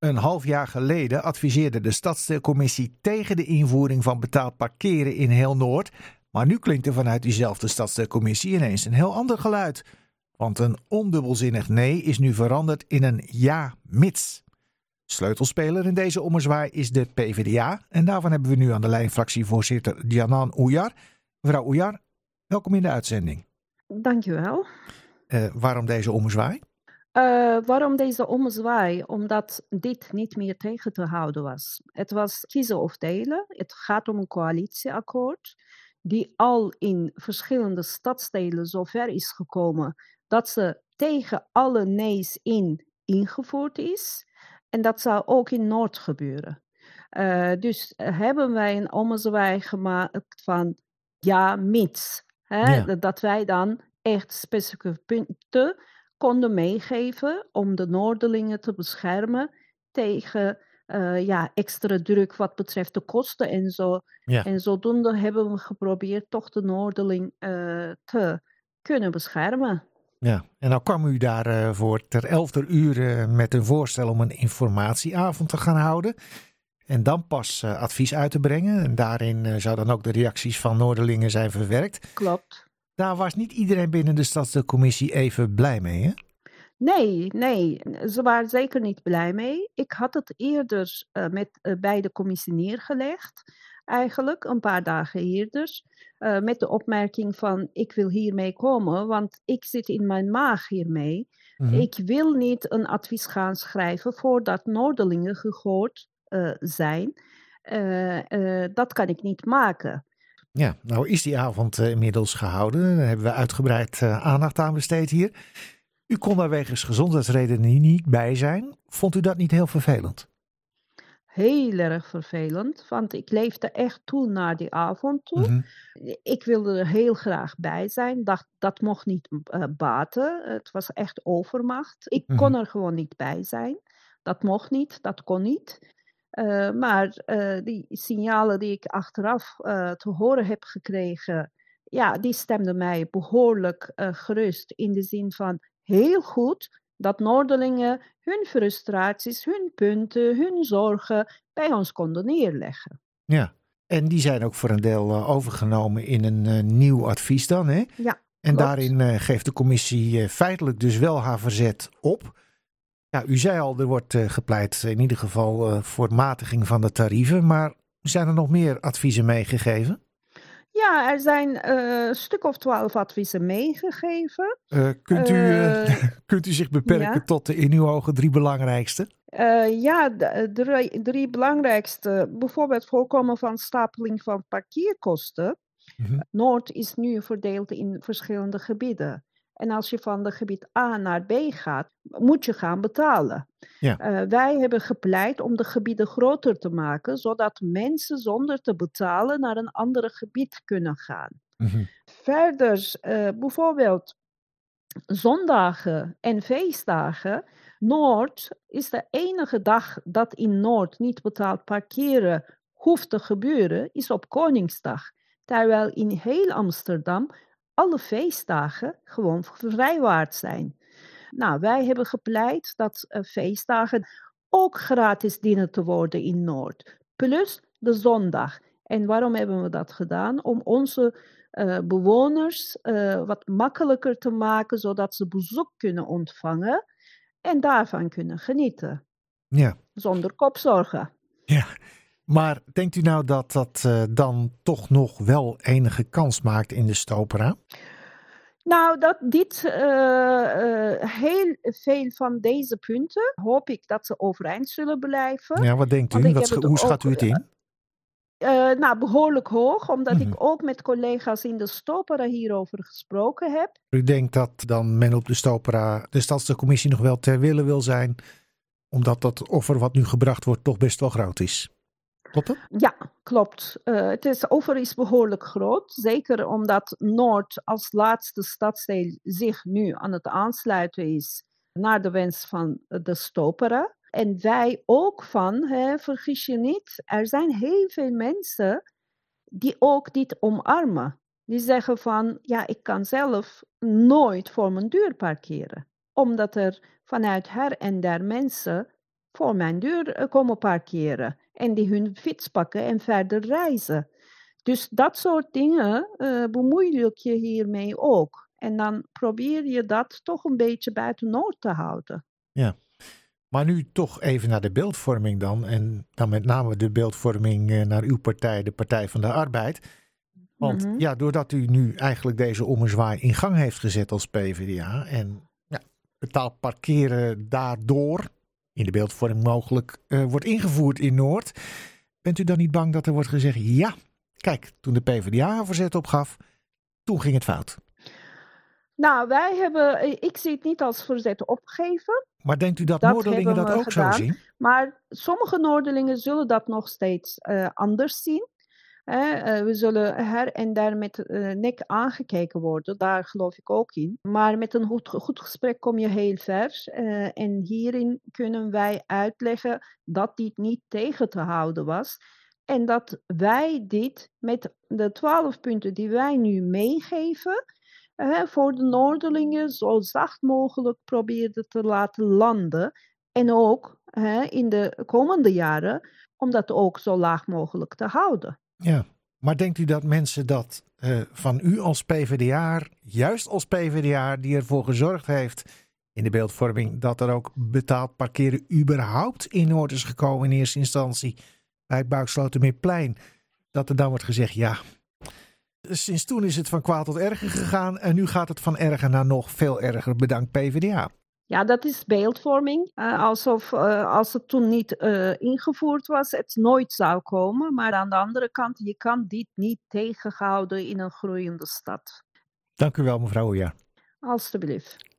Een half jaar geleden adviseerde de Stadsdeelcommissie tegen de invoering van betaald parkeren in heel Noord. Maar nu klinkt er vanuit diezelfde Stadsdeelcommissie ineens een heel ander geluid. Want een ondubbelzinnig nee is nu veranderd in een ja mits. Sleutelspeler in deze ommezwaai is de PvdA. En daarvan hebben we nu aan de lijn fractievoorzitter Dianan Oejar. Mevrouw Oejar, welkom in de uitzending. Dankjewel. Uh, waarom deze ommezwaai? Uh, waarom deze ommezwaai? Omdat dit niet meer tegen te houden was. Het was kiezen of delen. Het gaat om een coalitieakkoord die al in verschillende stadsdelen zover is gekomen dat ze tegen alle nee's in ingevoerd is. En dat zou ook in Noord gebeuren. Uh, dus hebben wij een ommezwaai gemaakt van ja, mits. Hè? Ja. Dat wij dan echt specifieke punten konden meegeven om de Noorderlingen te beschermen tegen uh, ja, extra druk wat betreft de kosten en zo. Ja. En zodoende hebben we geprobeerd toch de Noorderling uh, te kunnen beschermen. Ja, en nou kwam u daarvoor uh, ter elfde uur met een voorstel om een informatieavond te gaan houden. En dan pas advies uit te brengen. En daarin zou dan ook de reacties van Noorderlingen zijn verwerkt. Klopt. Daar was niet iedereen binnen de stadscommissie even blij mee, hè? Nee, nee, ze waren zeker niet blij mee. Ik had het eerder uh, met, bij de commissie neergelegd, eigenlijk, een paar dagen eerder. met de opmerking van, ik wil hiermee komen, want ik zit in mijn maag hiermee. Mm-hmm. Ik wil niet een advies gaan schrijven voordat Noorderlingen gehoord zijn. Dat kan ik niet maken. Ja, nou is die avond inmiddels gehouden. Daar hebben we uitgebreid aandacht aan besteed hier. U kon daar wegens gezondheidsredenen niet bij zijn. Vond u dat niet heel vervelend? Heel erg vervelend, want ik leefde echt toe naar die avond toe. Mm-hmm. Ik wilde er heel graag bij zijn. Dat, dat mocht niet uh, baten. Het was echt overmacht. Ik kon er gewoon niet bij zijn. Dat mocht niet, dat kon niet. Uh, maar uh, die signalen die ik achteraf uh, te horen heb gekregen, ja, die stemden mij behoorlijk gerust. In de zin van heel goed dat Noorderlingen hun frustraties, hun punten, hun zorgen bij ons konden neerleggen. Ja, en die zijn ook voor een deel overgenomen in een nieuw advies dan, hè? Ja. En klopt. daarin geeft de commissie feitelijk dus wel haar verzet op. Ja, u zei al, er wordt uh, gepleit in ieder geval uh, voor matiging van de tarieven. Maar zijn er nog meer adviezen meegegeven? Ja, er zijn uh, een stuk of twaalf adviezen meegegeven. kunt, u, kunt u zich beperken ja. tot de in uw ogen drie belangrijkste? ja, de drie, drie belangrijkste. Bijvoorbeeld voorkomen van stapeling van parkeerkosten. Mm-hmm. Noord is nu verdeeld in verschillende gebieden. En als je van de gebied A naar B gaat, moet je gaan betalen. Ja. Uh, wij hebben gepleit om de gebieden groter te maken, zodat mensen zonder te betalen naar een ander gebied kunnen gaan. Mm-hmm. Verder, uh, bijvoorbeeld zondagen en feestdagen. Noord is de enige dag dat in Noord niet betaald parkeren hoeft te gebeuren, is op Koningsdag. Terwijl in heel Amsterdam alle feestdagen gewoon vrijwaard zijn. Nou, wij hebben gepleit dat uh, feestdagen ook gratis dienen te worden in Noord. Plus de zondag. En waarom hebben we dat gedaan? Om onze uh, bewoners uh, wat makkelijker te maken, zodat ze bezoek kunnen ontvangen en daarvan kunnen genieten. Ja. Zonder kopzorgen. Ja, maar denkt u nou dat dat uh, dan toch nog wel enige kans maakt in de Stopera? Nou, dat dit uh, uh, heel veel van deze punten hoop ik dat ze overeind zullen blijven. Ja, wat denkt u? Wat, hoe schat u het in? Uh, nou, behoorlijk hoog, omdat ik ook met collega's in de Stopera hierover gesproken heb. U denkt dat dan men op de Stopera, de Stadscommissie, nog wel ter wille wil zijn, omdat dat offer wat nu gebracht wordt toch best wel groot is? Ja, klopt. Uh, het is, over is behoorlijk groot. Zeker omdat Noord als laatste stadsdeel zich nu aan het aansluiten is naar de wens van de Stopera. En wij ook van, hè, vergis je niet, er zijn heel veel mensen die ook dit omarmen. Die zeggen van, ja, ik kan zelf nooit voor mijn deur parkeren. Omdat er vanuit her en der mensen voor mijn deur komen parkeren en die hun fiets pakken en verder reizen. Dus dat soort dingen uh, bemoeilijk je hiermee ook. En dan probeer je dat toch een beetje buiten Noord te houden. Ja, maar nu toch even naar de beeldvorming dan. En dan met name de beeldvorming eh, naar uw partij, de Partij van de Arbeid. Want mhm. ja, doordat u nu eigenlijk deze ommezwaai in gang heeft gezet als PvdA en ja, betaald parkeren daardoor in de beeldvorming mogelijk uh, wordt ingevoerd in Noord, bent u dan niet bang dat er wordt gezegd, ja, kijk, toen de PvdA een verzet opgaf, toen ging het fout? Nou, wij hebben, ik zie het niet als verzet opgeven. Maar denkt u dat, dat Noorderlingen dat ook gedaan. zo zien? Maar sommige Noorderlingen zullen dat nog steeds uh, anders zien. Uh, we zullen her en daar met uh, nek aangekeken worden, daar geloof ik ook in. Maar met een goed, gesprek kom je heel ver. Uh, en hierin kunnen wij uitleggen dat dit niet tegen te houden was. En dat wij dit met de twaalf punten die wij nu meegeven, voor de Noorderlingen zo zacht mogelijk probeerden te laten landen. En ook in de komende jaren om dat ook zo laag mogelijk te houden. Ja, maar denkt u dat mensen dat uh, van u als PvdA, juist als PvdA, die ervoor gezorgd heeft in de beeldvorming dat er ook betaald parkeren überhaupt in orde is gekomen in eerste instantie bij het Buikslotermeerplein, dat er dan wordt gezegd, ja, sinds toen is het van kwaad tot erger gegaan en nu gaat het van erger naar nog veel erger, bedankt PvdA. Ja, dat is beeldvorming. Uh, alsof uh, als het toen niet uh, ingevoerd was, het nooit zou komen. Maar aan de andere kant, je kan dit niet tegenhouden in een groeiende stad. Dank u wel, mevrouw Ja. Alsjeblieft.